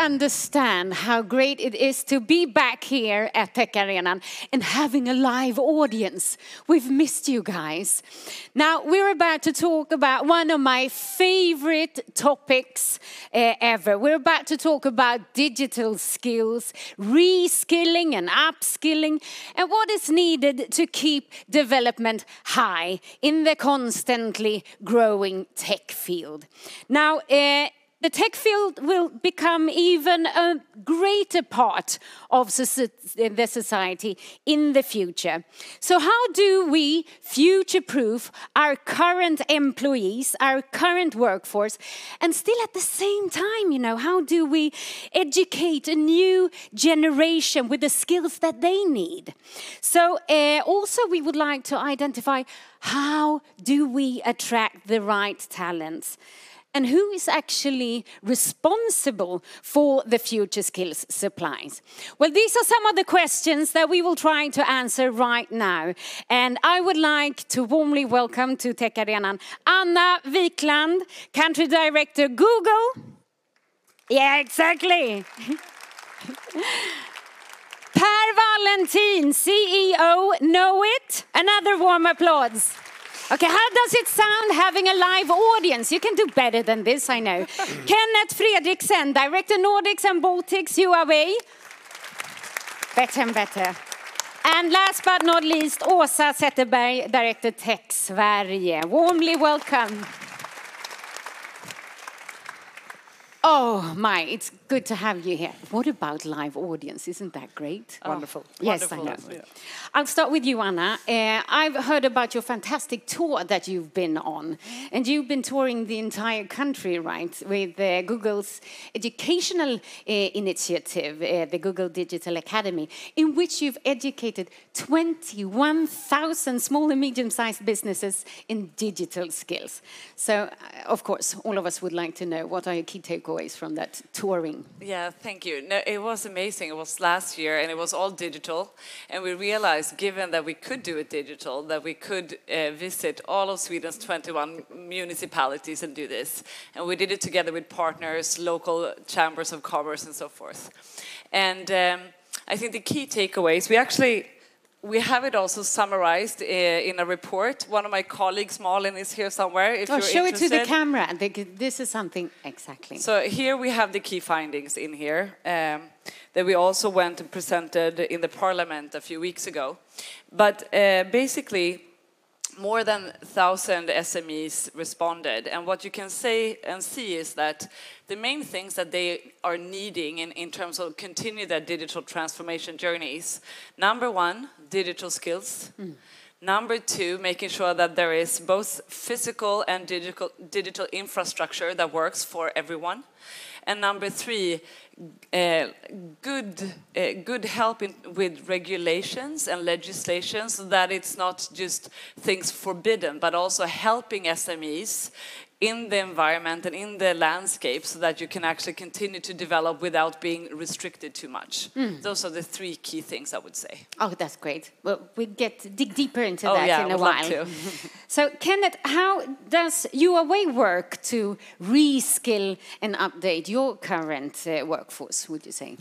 understand how great it is to be back here at Tech Arena and having a live audience. We've missed you guys. Now, we're about to talk about one of my favorite topics uh, ever. We're about to talk about digital skills, reskilling and upskilling, and what is needed to keep development high in the constantly growing tech field. Now, uh, the tech field will become even a greater part of the society in the future. So, how do we future proof our current employees, our current workforce, and still at the same time, you know, how do we educate a new generation with the skills that they need? So, uh, also, we would like to identify how do we attract the right talents? And who is actually responsible for the future skills supplies? Well, these are some of the questions that we will try to answer right now. And I would like to warmly welcome to Tech Arenan Anna Wikland, Country Director Google. Yeah, exactly. Per Wallentin, CEO Knowit. Another warm applause. Okay, how does it sound having a live audience? You can do better than this, I know. Kenneth Fredriksen, Director Nordics and Baltics, Huawei. Better and better. And last but not least, Åsa Zetterberg, Director Tech Sverige. Warmly welcome. Oh my, it's good to have you here. What about live audience? Isn't that great? Oh, wonderful. Yes, wonderful. I know. Yeah. I'll start with you, Anna. Uh, I've heard about your fantastic tour that you've been on, and you've been touring the entire country, right, with uh, Google's educational uh, initiative, uh, the Google Digital Academy, in which you've educated 21,000 small and medium-sized businesses in digital skills. So, uh, of course, all of us would like to know what are your key takeaways takeaways from that touring? Yeah, thank you. No, it was amazing. It was last year and it was all digital. And we realized, given that we could do it digital, that we could uh, visit all of Sweden's 21 municipalities and do this. And we did it together with partners, local chambers of commerce, and so forth. And um, I think the key takeaways, we actually we have it also summarized uh, in a report. One of my colleagues, Malin, is here somewhere. If oh, you're show interested. it to the camera. This is something exactly. So here we have the key findings in here um, that we also went and presented in the parliament a few weeks ago. But uh, basically, more than 1,000 SMEs responded. And what you can say and see is that the main things that they are needing in, in terms of continue their digital transformation journeys, number one, digital skills. Mm. Number two, making sure that there is both physical and digital, digital infrastructure that works for everyone. And number three, uh, good, uh, good help in, with regulations and legislation so that it's not just things forbidden, but also helping SMEs in the environment and in the landscape so that you can actually continue to develop without being restricted too much. Mm. Those are the three key things I would say. Oh, that's great. Well, we get dig deeper into oh, that yeah, in a while. so, Kenneth, how does Huawei work to reskill and update your current uh, workforce, would you say?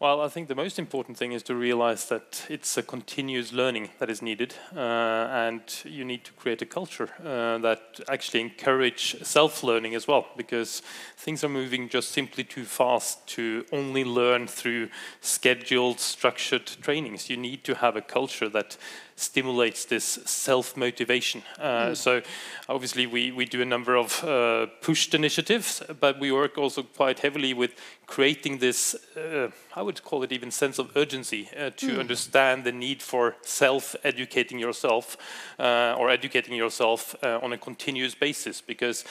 Well, I think the most important thing is to realize that it's a continuous learning that is needed, uh, and you need to create a culture uh, that actually encourage self-learning as well, because things are moving just simply too fast to only learn through scheduled, structured trainings. You need to have a culture that stimulates this self-motivation. Uh, mm. So obviously we, we do a number of uh, pushed initiatives, but we work also quite heavily with creating this, uh, I would call it even sense of urgency uh, to mm. understand the need for self-educating yourself uh, or educating yourself uh, on a continuous basis because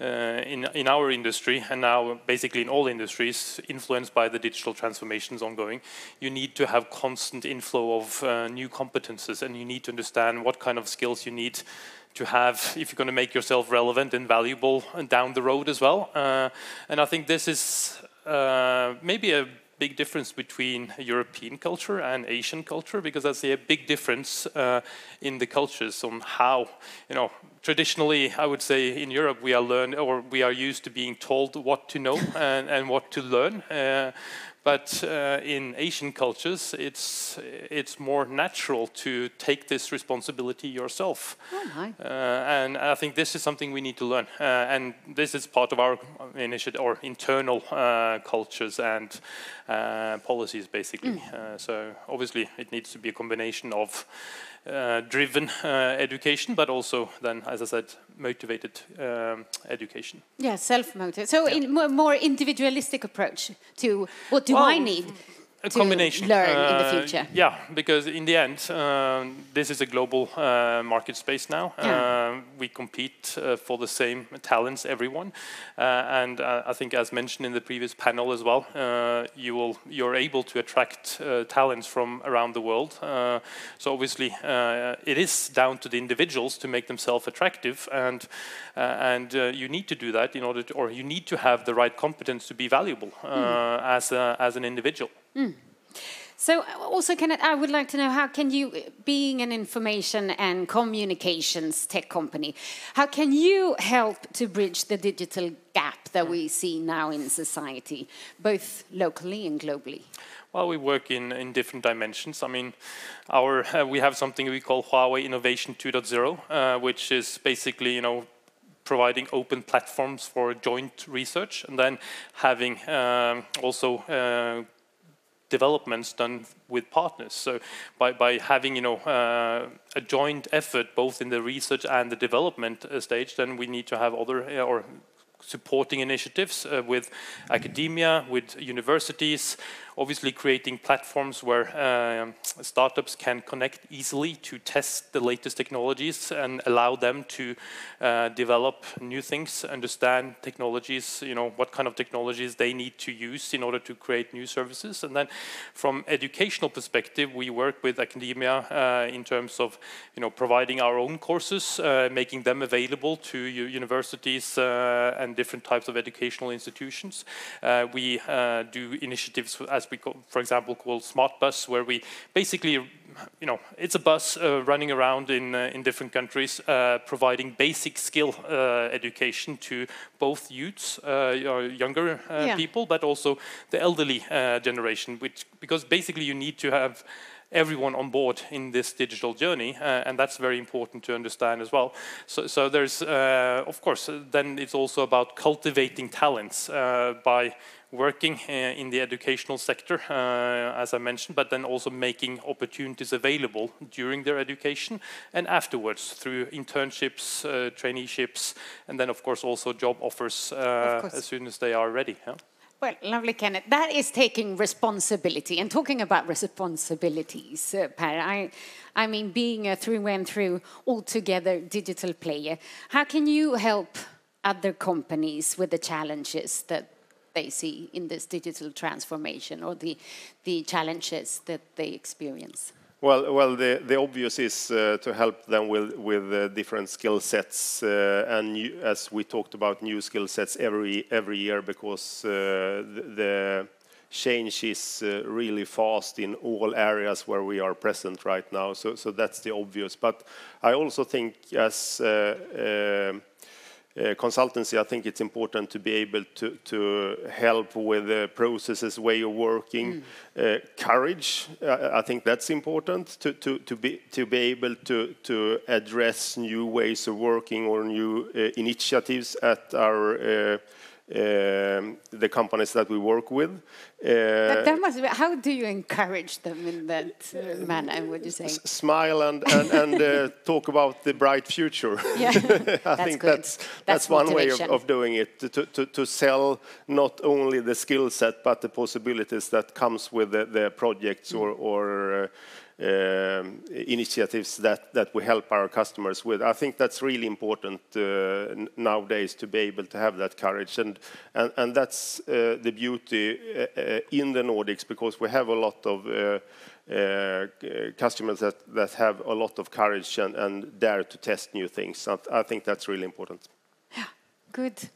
uh, in, in our industry, and now basically in all industries, influenced by the digital transformations ongoing, you need to have constant inflow of uh, new competences, and you need to understand what kind of skills you need to have if you're going to make yourself relevant and valuable down the road as well. Uh, and I think this is uh, maybe a big difference between European culture and Asian culture because I see a big difference uh, in the cultures on how, you know, traditionally I would say in Europe we are learned or we are used to being told what to know and, and what to learn. Uh, but uh, in Asian cultures, it's it's more natural to take this responsibility yourself. Oh, uh, and I think this is something we need to learn. Uh, and this is part of our initiative or internal uh, cultures and uh, policies, basically. Mm. Uh, so obviously, it needs to be a combination of driven uh, education, but also then, as I said, motivated um, education. Yeah, self-motivated. So, Yeah. in more, more individualistic approach to what do Well, I need a to combination. learn in the Uh, future? Yeah, because in the end, um, this is a global uh, market space now. Yeah. Uh, we compete uh, for the same talents, everyone, uh, and uh, I think, as mentioned in the previous panel as well, uh, you will you're able to attract uh, talents from around the world. Uh, so obviously, uh, it is down to the individuals to make themselves attractive, and uh, and uh, you need to do that in order to, or you need to have the right competence to be valuable uh, Hmm. as a, as an individual. So, uh, also, can I, I would like to know how can you, being an information and communications tech company, how can you help to bridge the digital gap that we see now in society, both locally and globally? Well, we work in, in different dimensions. I mean, our uh, we have something we call Huawei Innovation 2.0, uh, which is basically, you know, providing open platforms for joint research, and then having um, also uh, developments done with partners. So by, by having you know uh, a joint effort both in the research and the development uh, stage, then we need to have other uh, or supporting initiatives uh, with academia, with universities, obviously creating platforms where um, startups can connect easily to test the latest technologies and allow them to uh, develop new things, understand technologies, you know, what kind of technologies they need to use in order to create new services. And then from educational perspective, we work with academia uh, in terms of, you know, providing our own courses, uh, making them available to universities uh, and different types of educational institutions. Uh, we uh, do initiatives, as we call, for example, call Smart Bus, where we basically, you know, it's a bus uh, running around in uh, in different countries, uh, providing basic skill uh, education to both youths, uh, younger uh, Yeah. people, but also the elderly uh, generation. Which because basically you need to have everyone on board in this digital journey, uh, and that's very important to understand as well. So, so there's, uh, of course, then it's also about cultivating talents uh, by working uh, in the educational sector, uh, as I mentioned, but then also making opportunities available during their education and afterwards through internships, uh, traineeships, and then, of course, also job offers uh, course. as soon as they are ready. yeah. Well, lovely, Kenneth. That is taking responsibility. And talking about responsibilities, uh, Per, I, I mean, being a through and through altogether digital player, how can you help other companies with the challenges that they see in this digital transformation or the, the challenges that they experience? Well, well, the, the obvious is uh, to help them with with uh, different skill sets, uh, and new, as we talked about, new skill sets every every year because uh, the, the change is uh, really fast in all areas where we are present right now. So, so that's the obvious. But I also think as uh, consultancy, I think it's important to be able to, to help with the processes, way of working, uh, courage. Uh, I think that's important to, to, to, be, to be able to, to address new ways of working or new uh, initiatives at our um, the companies that we work with. Uh, that must be, how do you encourage them in that uh, manner, would you say? smile and, and, and uh, talk about the bright future. Yeah, I that's think good. that's That's that's, one way of, of doing it to, to, to sell not only the skill set but the possibilities that comes with the, the projects or, or uh, initiatives that, that we help our customers with. I think that's really important uh, nowadays to be able to have that courage and and, and that's uh, the beauty uh, in the Nordics because we have a lot of customers that, that have a lot of courage and, and dare to test new things. I, I think that's really important. Yeah, Good.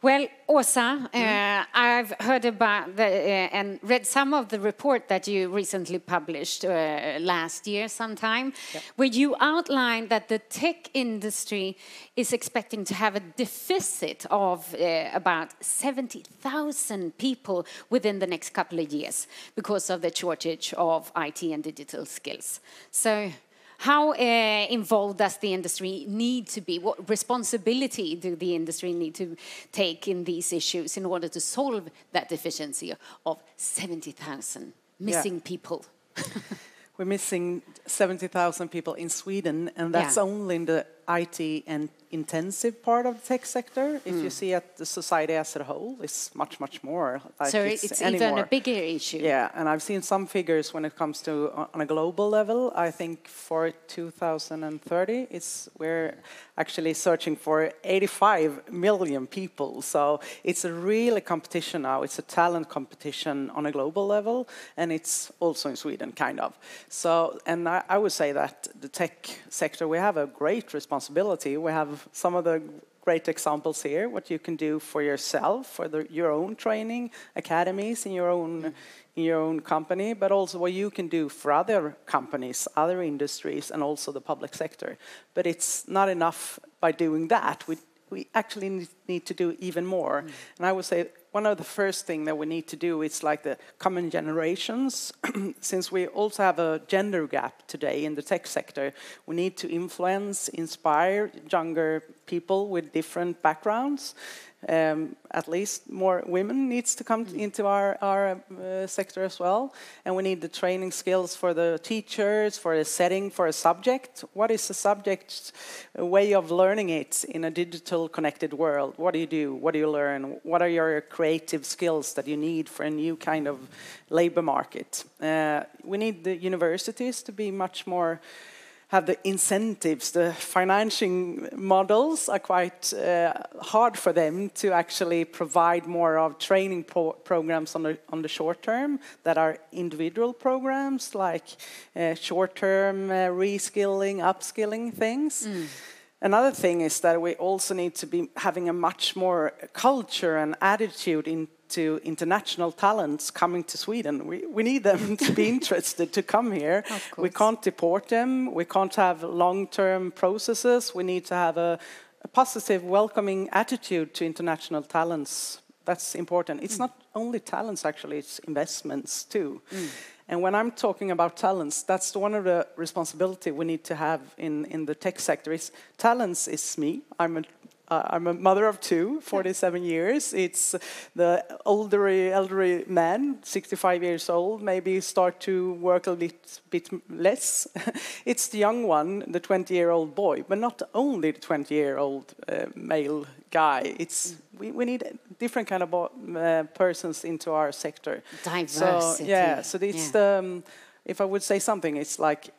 Well, Åsa, uh, I've heard about the, uh, and read some of the report that you recently published uh, last year sometime, yep. where you outlined that the tech industry is expecting to have a deficit of uh, about 70,000 people within the next couple of years because of the shortage of IT and digital skills. So how uh, involved does the industry need to be? What responsibility do the industry need to take in these issues in order to solve that deficiency of 70,000 missing yeah. people? We're missing 70,000 people in Sweden, and that's yeah. only in the IT and intensive part of the tech sector. If mm. you see at the society as a whole, it's much, much more. Like so it's, it's even a bigger issue. Yeah, and I've seen some figures when it comes to uh, on a global level. I think for 2030, it's we're actually searching for 85 million people. So it's a real competition now. It's a talent competition on a global level, and it's also in Sweden, kind of. So, and I, I would say that the tech sector, we have a great responsibility. We have some of the great examples here, what you can do for yourself, for the, your own training academies in your own in your own company, but also what you can do for other companies, other industries, and also the public sector. But it's not enough by doing that. We, we actually need to do even more. Mm. And I would say one of the first things that we need to do is like the common generations. Since we also have a gender gap today in the tech sector, we need to influence, inspire younger people with different backgrounds um, at least more women needs to come mm. into our, our uh, sector as well. And we need the training skills for the teachers, for a setting, for a subject. What is the subject a way of learning it in a digital connected world? What do you do? What do you learn? What are your creative skills that you need for a new kind of labor market? Uh, we need the universities to be much more have the incentives, the financing models are quite uh, hard for them to actually provide more of training pro programs on the, on the short term that are individual programs like uh, short term uh, reskilling, upskilling things. Mm. Another thing is that we also need to be having a much more culture and attitude in to international talents coming to Sweden. We, we need them to be interested to come here. We can't deport them. We can't have long-term processes. We need to have a, a, positive, welcoming attitude to international talents. That's important. It's mm. not only talents, actually, it's investments too. Mm. And when I'm talking about talents, that's one of the responsibility we need to have in, in the tech sector. Is talents is me. I'm a uh, I'm a mother of two, 47 years. It's the older, elderly man, 65 years old, maybe start to work a bit, bit less. it's the young one, the 20-year-old boy, but not only the 20-year-old uh, male guy. It's we, we need different kind of uh, persons into our sector. Diversity. So, yeah, so it's yeah. the, um, if I would say something, it's like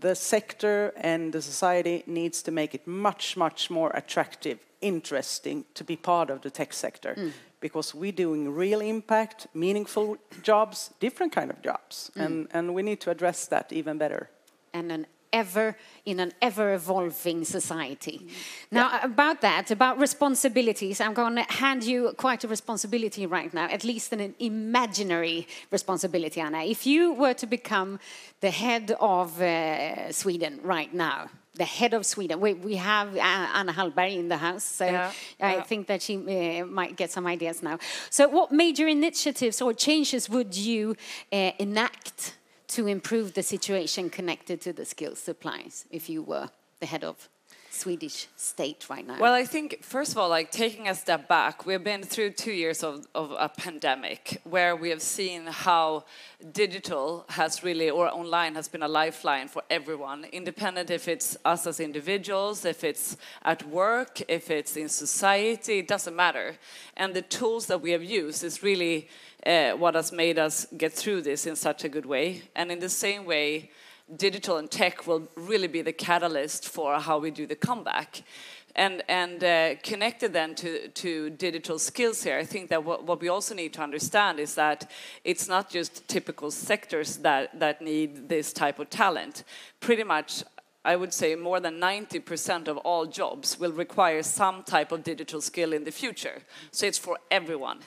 the sector and the society needs to make it much, much more attractive interesting to be part of the tech sector mm. because we're doing real impact, meaningful jobs, different kind of jobs, mm. and, and we need to address that even better. And an ever in an ever evolving society. Mm. Now, yeah. about that, about responsibilities, I'm going to hand you quite a responsibility right now, at least an imaginary responsibility, Anna. If you were to become the head of uh, Sweden right now, the head of Sweden. We, we have Anna Hallberg in the house, so yeah, I yeah. think that she uh, might get some ideas now. So, what major initiatives or changes would you uh, enact to improve the situation connected to the skills supplies if you were the head of Swedish state right now? Well, I think, first of all, like taking a step back, we've been through two years of, of a pandemic where we have seen how digital has really, or online has been a lifeline for everyone, independent if it's us as individuals, if it's at work, if it's in society, it doesn't matter. And the tools that we have used is really uh, what has made us get through this in such a good way. And in the same way, digital and tech will really be the catalyst for how we do the comeback. And, and uh, connected then to, to digital skills here, I think that what, what we also need to understand is that it's not just typical sectors that, that need this type of talent. Pretty much I would say more than 90% of all jobs will require some type of digital skill in the future. So it's for everyone.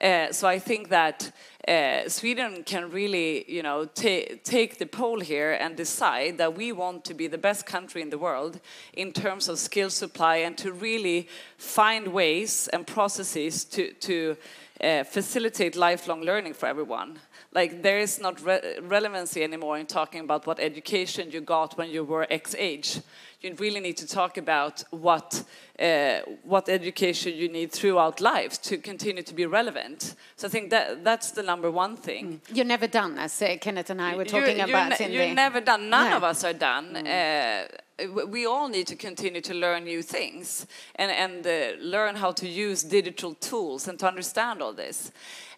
Uh, so I think that uh, Sweden can really, you know, ta take the pole here and decide that we want to be the best country in the world in terms of skill supply and to really find ways and processes to, to uh, facilitate lifelong learning for everyone. Like there is not re relevancy anymore in talking about what education you got when you were X age you really need to talk about what, uh, what education you need throughout life to continue to be relevant. So I think that that's the number one thing. Mm. You're never done, as uh, Kenneth and I were talking you're, about. You're, in you're the... never done. None no. of us are done. Mm. Uh, we all need to continue to learn new things and, and uh, learn how to use digital tools and to understand all this.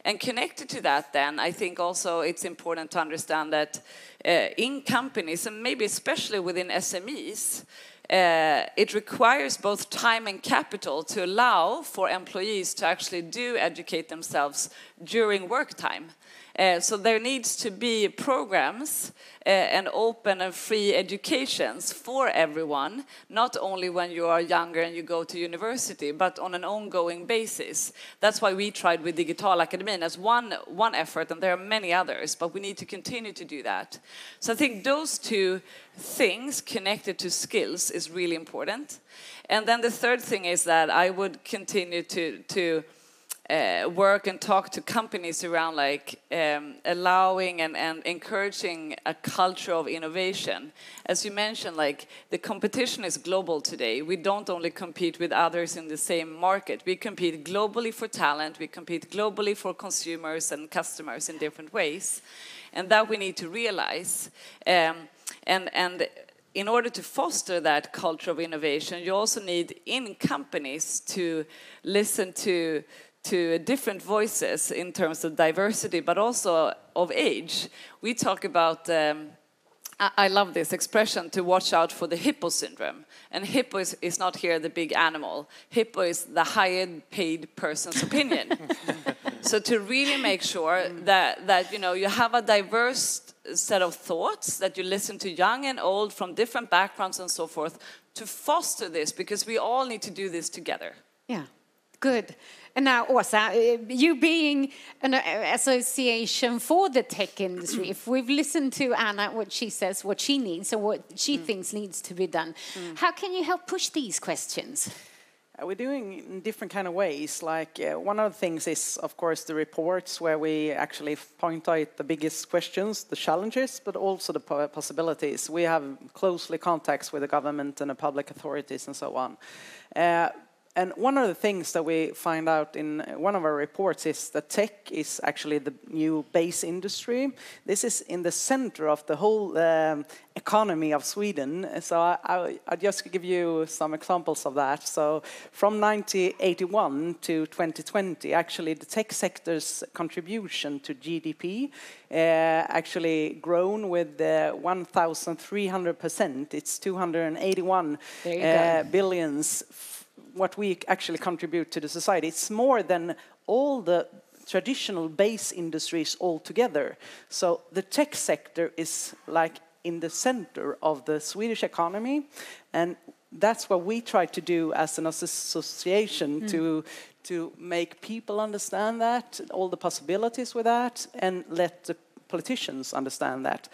And connected to that, then, I think also it's important to understand that uh, in companies, and maybe especially within SMEs, uh, it requires both time and capital to allow for employees to actually do educate themselves during work time. Uh, so there needs to be programs uh, and open and free educations for everyone, not only when you are younger and you go to university, but on an ongoing basis. That's why we tried with Digital Academy as one, one effort, and there are many others, but we need to continue to do that. So I think those two things connected to skills is really important. And then the third thing is that I would continue to, to uh, work and talk to companies around like um, allowing and, and encouraging a culture of innovation. As you mentioned, like the competition is global today. We don't only compete with others in the same market. We compete globally for talent. We compete globally for consumers and customers in different ways, and that we need to realize. Um, and and in order to foster that culture of innovation, you also need in companies to listen to to different voices in terms of diversity, but also of age. We talk about, um, I, love this expression, to watch out for the hippo syndrome. And hippo is, is not here the big animal. Hippo is the higher paid person's opinion. so to really make sure that, that you, know, you have a diverse set of thoughts, that you listen to young and old from different backgrounds and so forth, to foster this, because we all need to do this together. Yeah, good. And now, Åsa, uh, you being an uh, association for the tech industry, if we've listened to Anna, what she says, what she needs, or what she mm. thinks needs to be done, mm. how can you help push these questions? Uh, we're doing in different kind of ways. Like uh, one of the things is, of course, the reports where we actually point out the biggest questions, the challenges, but also the possibilities. We have closely contacts with the government and the public authorities and so on. Uh, and one of the things that we find out in one of our reports is that tech is actually the new base industry. This is in the center of the whole um, economy of Sweden. So I, I, I'll just give you some examples of that. So from 1981 to 2020, actually the tech sector's contribution to GDP uh, actually grown with uh, 1,300%. It's 281 uh, billions what we actually contribute to the society. It's more than all the traditional base industries altogether. So the tech sector is like in the center of the Swedish economy, and that's what we try to do as an association mm. to to make people understand that, all the possibilities with that, and let the politicians understand that.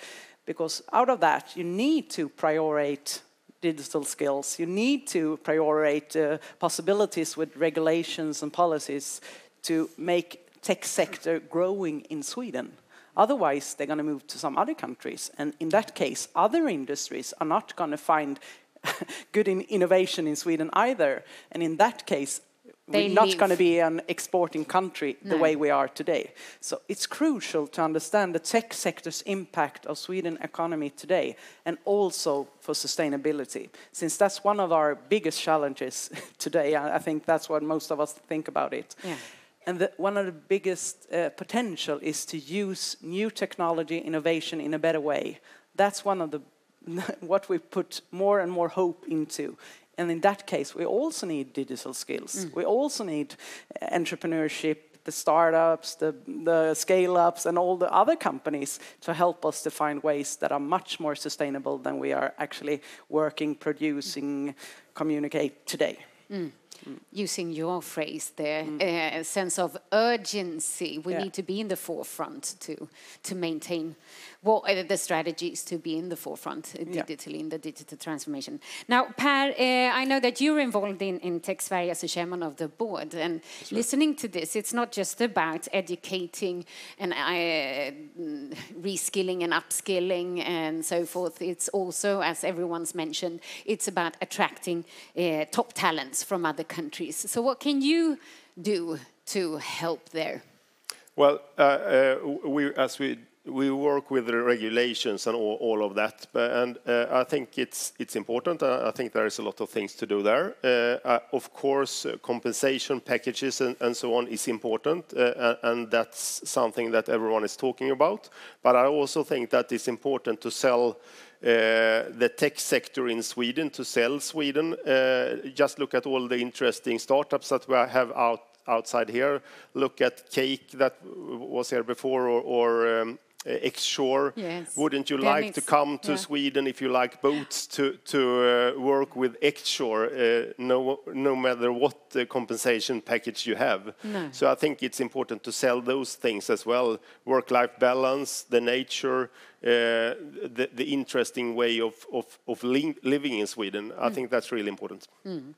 Because out of that, you need to prioritize digital skills. You need to prioritize uh, possibilities with regulations and policies to make tech sector growing in Sweden. Otherwise, they're going to move to some other countries. And in that case, other industries are not going to find good in innovation in Sweden either. And in that case, we're not going to be an exporting country no. the way we are today. So it's crucial to understand the tech sector's impact of Sweden economy today and also for sustainability. Since that's one of our biggest challenges today, I think that's what most of us think about it. Yeah. And the, one of the biggest uh, potential is to use new technology innovation in a better way. That's one of the what we put more and more hope into and in that case, we also need digital skills. Mm. We also need entrepreneurship, the startups, the, the scale ups, and all the other companies to help us to find ways that are much more sustainable than we are actually working, producing, communicate today. Mm using your phrase there, mm. a sense of urgency. We yeah. need to be in the forefront to to maintain what are the strategies to be in the forefront digitally yeah. in the digital transformation. Now, Per, uh, I know that you're involved in, in Tech Sverige as a chairman of the board, and right. listening to this, it's not just about educating and uh, reskilling and upskilling and so forth. It's also, as everyone's mentioned, it's about attracting uh, top talents from other countries. So, what can you do to help there? Well, uh, uh, we, as we we work with the regulations and all, of that, and uh, I think it's it's important. I think there is a lot of things to do there. Uh, uh, of course, compensation packages and, so on is important, and that's something that everyone is talking about. But I also think that it's important to sell. The tech sector in Sweden to sell Sweden. just look at all the interesting startups that we have out outside here. Look at Cake that was here before, or, or um, uh, X-Shore. Yes. Wouldn't you like to come to yeah. Sweden if you like boats to to uh, work with X-Shore, uh, no no matter what the compensation package you have? No. So I think it's important to sell those things as well: work-life balance, the nature, uh, the, the interesting way of of, of living in Sweden. I mm. think that's really important. Mm.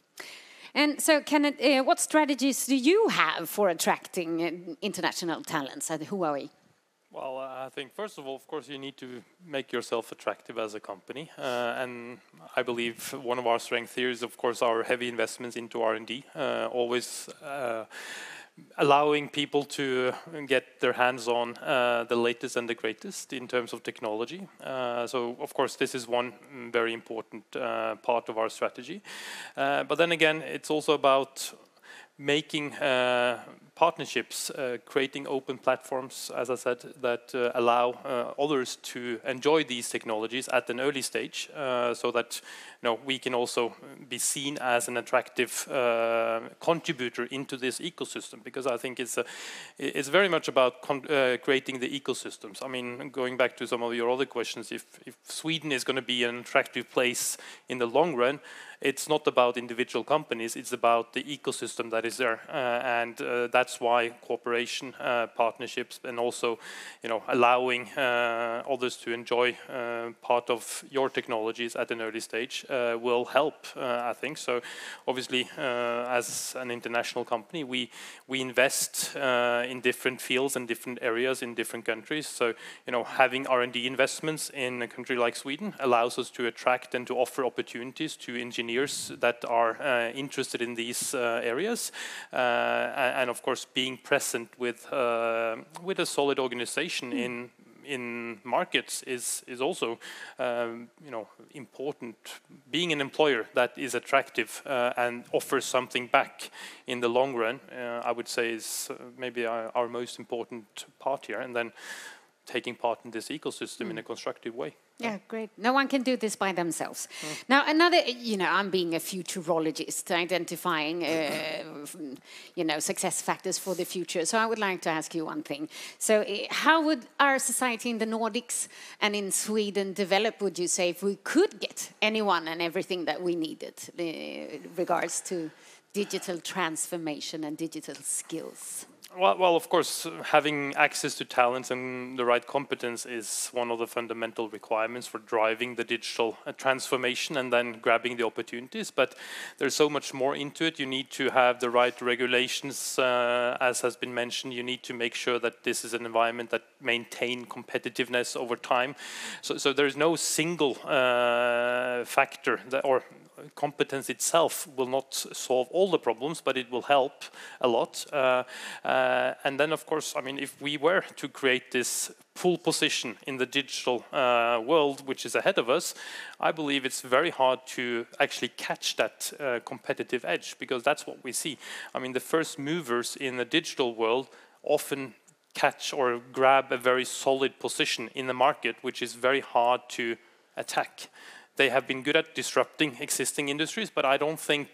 And so, Kenneth, uh, what strategies do you have for attracting uh, international talents at Huawei? Well, uh, I think first of all, of course, you need to make yourself attractive as a company, uh, and I believe one of our strengths here is, of course, our heavy investments into R and D. Uh, always uh, allowing people to get their hands on uh, the latest and the greatest in terms of technology. Uh, so, of course, this is one very important part of our strategy. but then again, it's also about making partnerships, uh, creating open platforms, as I said, that uh, allow uh, others to enjoy these technologies at an early stage, so that you know we can also be seen as an attractive contributor into this ecosystem. Because I think it's it's very much about creating the ecosystems. I mean, going back to some of your other questions, if if Sweden is going to be an attractive place in the long run it's not about individual companies, it's about the ecosystem that is there. Uh, and uh, that's why cooperation, uh, partnerships, and also you know, allowing others to enjoy part of your technologies at an early stage will help, I think. So obviously, as an international company, we, we invest in different fields and different areas in different countries. So you know, having R&D investments in a country like Sweden allows us to attract and to offer opportunities to engineers engineers that are uh, interested in these uh, areas, uh, and of course being present with with a solid organization mm. in in markets is is also um, you know important. Being an employer that is attractive uh, and offers something back in the long run, uh, I would say is uh, maybe our, our, most important part here. And then taking part in this ecosystem mm. in a constructive way. Yeah, great. No one can do this by themselves. Mm. Now, another, you know, I'm being a futurologist, identifying, uh, you know, success factors for the future. So I would like to ask you one thing. So, uh, how would our society in the Nordics and in Sweden develop, would you say, if we could get anyone and everything that we needed uh, regards to digital transformation and digital skills? Well, well, of course, having access to talents and the right competence is one of the fundamental requirements for driving the digital uh, transformation and then grabbing the opportunities. But there's so much more into it. You need to have the right regulations, uh, as has been mentioned. You need to make sure that this is an environment that maintain competitiveness over time. So, so there is no single uh, factor that, or competence itself will not solve all the problems, but it will help a lot. Uh, uh, and then, of course, I mean, if we were to create this full position in the digital uh, world, which is ahead of us, I believe it's very hard to actually catch that uh, competitive edge because that's what we see. I mean, the first movers in the digital world often catch or grab a very solid position in the market, which is very hard to attack they have been good at disrupting existing industries, but I don't think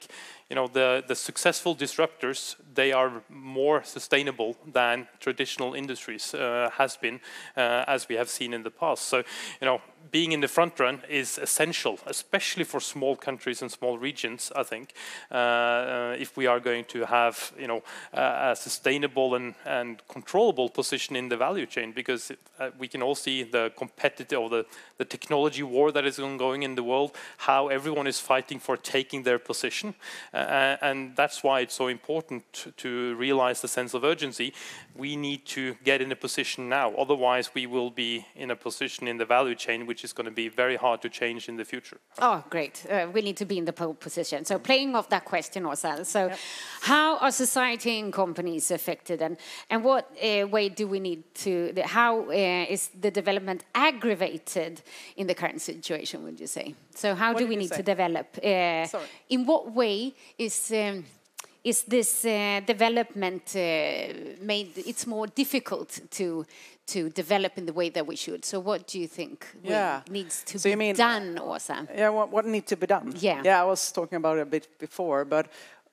you know the the successful disruptors they are more sustainable than traditional industries uh, has been uh, as we have seen in the past. So you know being in the front run is essential especially for small countries and small regions i think uh, if we are going to have you know a sustainable and and controllable position in the value chain because uh, we can all see the competitive or the the technology war that is ongoing in the world how everyone is fighting for taking their position uh, and that's why it's so important to realize the sense of urgency. We need to get in a position now. Otherwise, we will be in a position in the value chain which is going to be very hard to change in the future. Oh, great. Uh, we need to be in the pole position. So, playing off that question, also. So, yep. how are society and companies affected, and, and what uh, way do we need to, how uh, is the development aggravated in the current situation, would you say? So, how what do we need say? to develop? Uh, in what way is um, is this uh, development uh, made it's more difficult to to develop in the way that we should so what do you think yeah. needs to so be mean, done Åsa? yeah what, what needs to be done yeah yeah i was talking about it a bit before but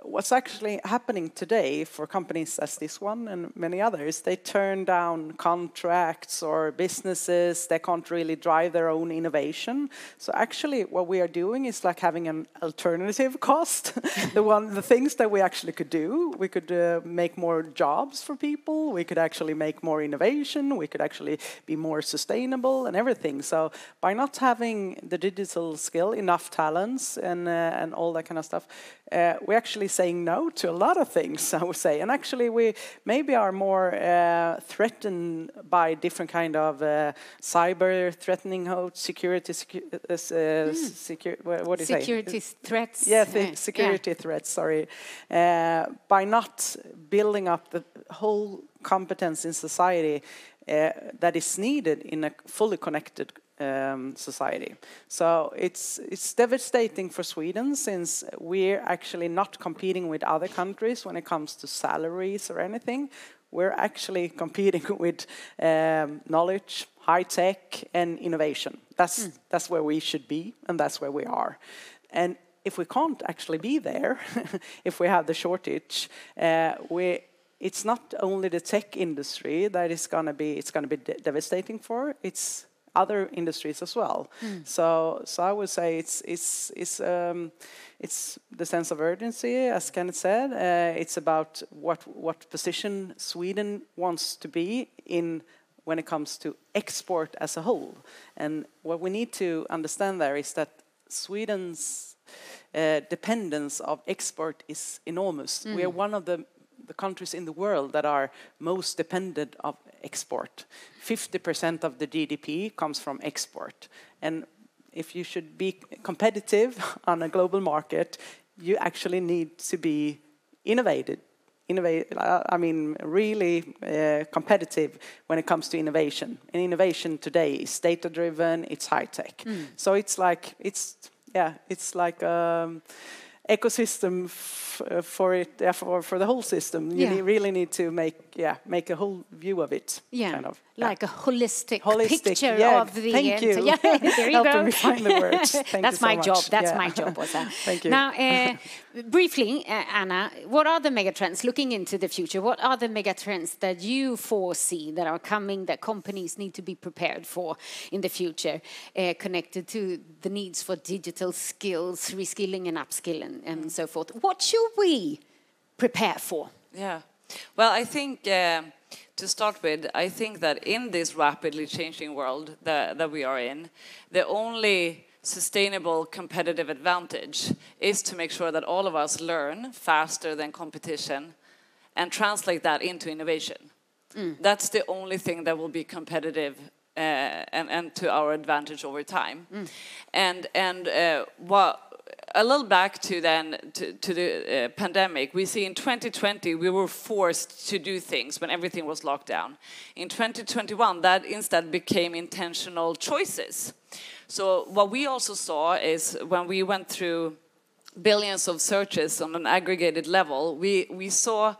what's actually happening today for companies as this one and many others, they turn down contracts or businesses, they can't really drive their own innovation. So actually what we are doing is like having an alternative cost. the one the things that we actually could do, we could uh, make more jobs for people, we could actually make more innovation, we could actually be more sustainable and everything. So by not having the digital skill, enough talents and uh, and all that kind of stuff, uh, we actually saying no to a lot of things, I would say. And actually, we maybe are more uh, threatened by different kind of uh, cyber threatening, security, secu mm. secu what do you security say? threats. Yeah, th security yeah. threats. Sorry, uh, by not building up the whole competence in society that is needed in a fully connected um, society. So it's it's devastating for Sweden since we're actually not competing with other countries when it comes to salaries or anything. We're actually competing with um, knowledge, high tech, and innovation. That's mm. that's where we should be, and that's where we are. And if we can't actually be there, if we have the shortage, uh, we it's not only the tech industry that is going to be it's going to be de devastating for. It's other industries as well. Mm. So, so I would say it's it's it's um, it's the sense of urgency, as Kenneth said. Uh, it's about what what position Sweden wants to be in when it comes to export as a whole. And what we need to understand there is that Sweden's uh, dependence of export is enormous. Mm. We are hmm. one of the the countries in the world that are most dependent of export. 50% of the GDP comes from export. And if you should be competitive on a global market, you actually need to be innovated. Innovate, I mean, really uh, competitive when it comes to innovation. And innovation today is data-driven, it's high-tech. Mm. So it's like, it's, yeah, it's like, um, ecosystem uh, for it for, for the whole system. You yeah. really need to make yeah make a whole view of it yeah. kind of like a holistic, holistic picture yeah, of the thank you. yeah, there you go. me find the words. Thank that's so my much. job that's my job also thank you. Now uh, briefly uh, Anna what are the megatrends looking into the future? What are the megatrends that you foresee that are coming that companies need to be prepared for in the future uh, connected to the needs for digital skills reskilling and upskilling and so forth? What should we prepare for? Yeah. Well, I think uh, to start with, I think that in this rapidly changing world that, that we are in, the only sustainable competitive advantage is to make sure that all of us learn faster than competition and translate that into innovation. Mm. That's the only thing that will be competitive uh, and, and to our advantage over time. Mm. And, and uh, what a little back to then to, to the uh, pandemic, we see in 2020 we were forced to do things when everything was locked down. In 2021, that instead became intentional choices. So what we also saw is when we went through billions of searches on an aggregated level, we, we saw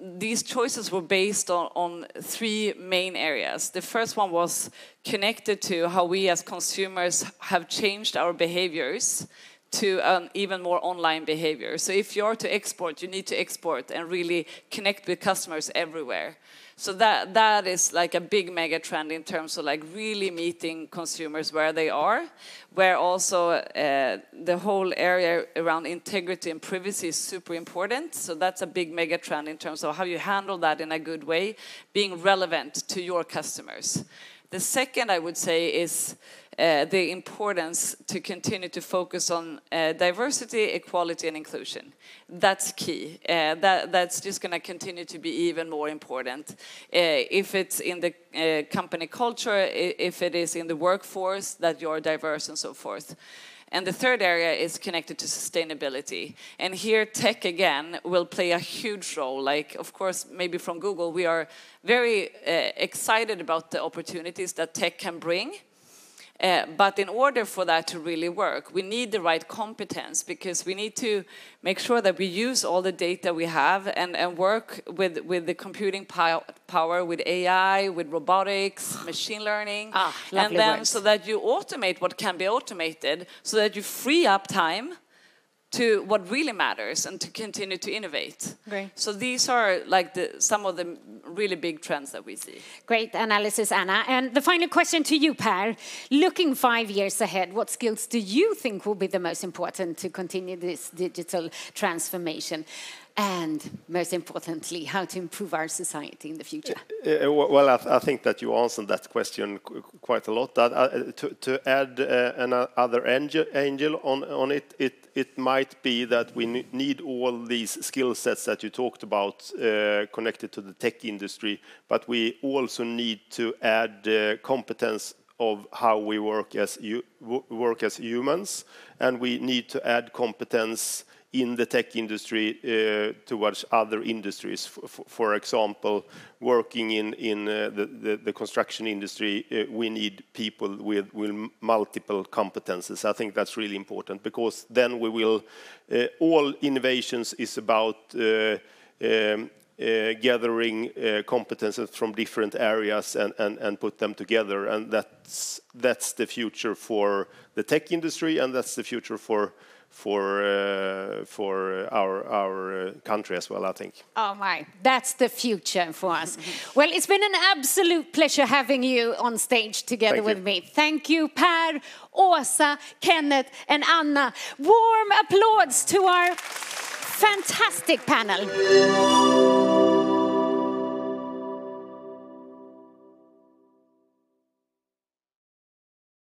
these choices were based on, on three main areas. The first one was connected to how we as consumers have changed our behaviors to an even more online behavior. So if you're to export, you need to export and really connect with customers everywhere. So that that is like a big mega trend in terms of like really meeting consumers where they are, where also uh, the whole area around integrity and privacy is super important. So that's a big mega trend in terms of how you handle that in a good way, being relevant to your customers. The second, I would say, is uh, the importance to continue to focus on uh, diversity, equality, and inclusion. That's key. Uh, that, that's just going to continue to be even more important. Uh, if it's in the uh, company culture, if it is in the workforce, that you're diverse and so forth. And the third area is connected to sustainability. And here, tech again will play a huge role. Like, of course, maybe from Google, we are very excited about the opportunities that tech can bring. Uh, but in order for that to really work, we need the right competence because we need to make sure that we use all the data we have and, and work with, with the computing power, with AI, with robotics, machine learning, ah, and then words. so that you automate what can be automated, so that you free up time to what really matters and to continue to innovate. Great. So these are like the, some of the really big trends that we see. Great analysis, Anna. And the final question to you, Per. Looking five years ahead, what skills do you think will be the most important to continue this digital transformation? And most importantly, how to improve our society in the future? Uh, well, I, th I, think that you answered that question quite a lot. Uh, to, to, add uh, another angel, angel on, on it, it, it might be that we need all these skill sets that you talked about uh, connected to the tech industry, but we also need to add uh, competence of how we work as, work as humans, and we need to add competence in the tech industry uh, towards other industries. For example, working in uh, the the construction industry, uh, we need people with with multiple competences. I think that's really important because then we will. All innovations is about um, gathering competences from different areas and put them together, and that's the future for the tech industry, and that's the future for for uh, for our our uh, country as well. I think. Oh my, that's the future for us. well, it's been an absolute pleasure having you on stage together Thank with you. me. Thank you, Per, Åsa, Kenneth, and Anna. Warm applause to our Fantastic panel.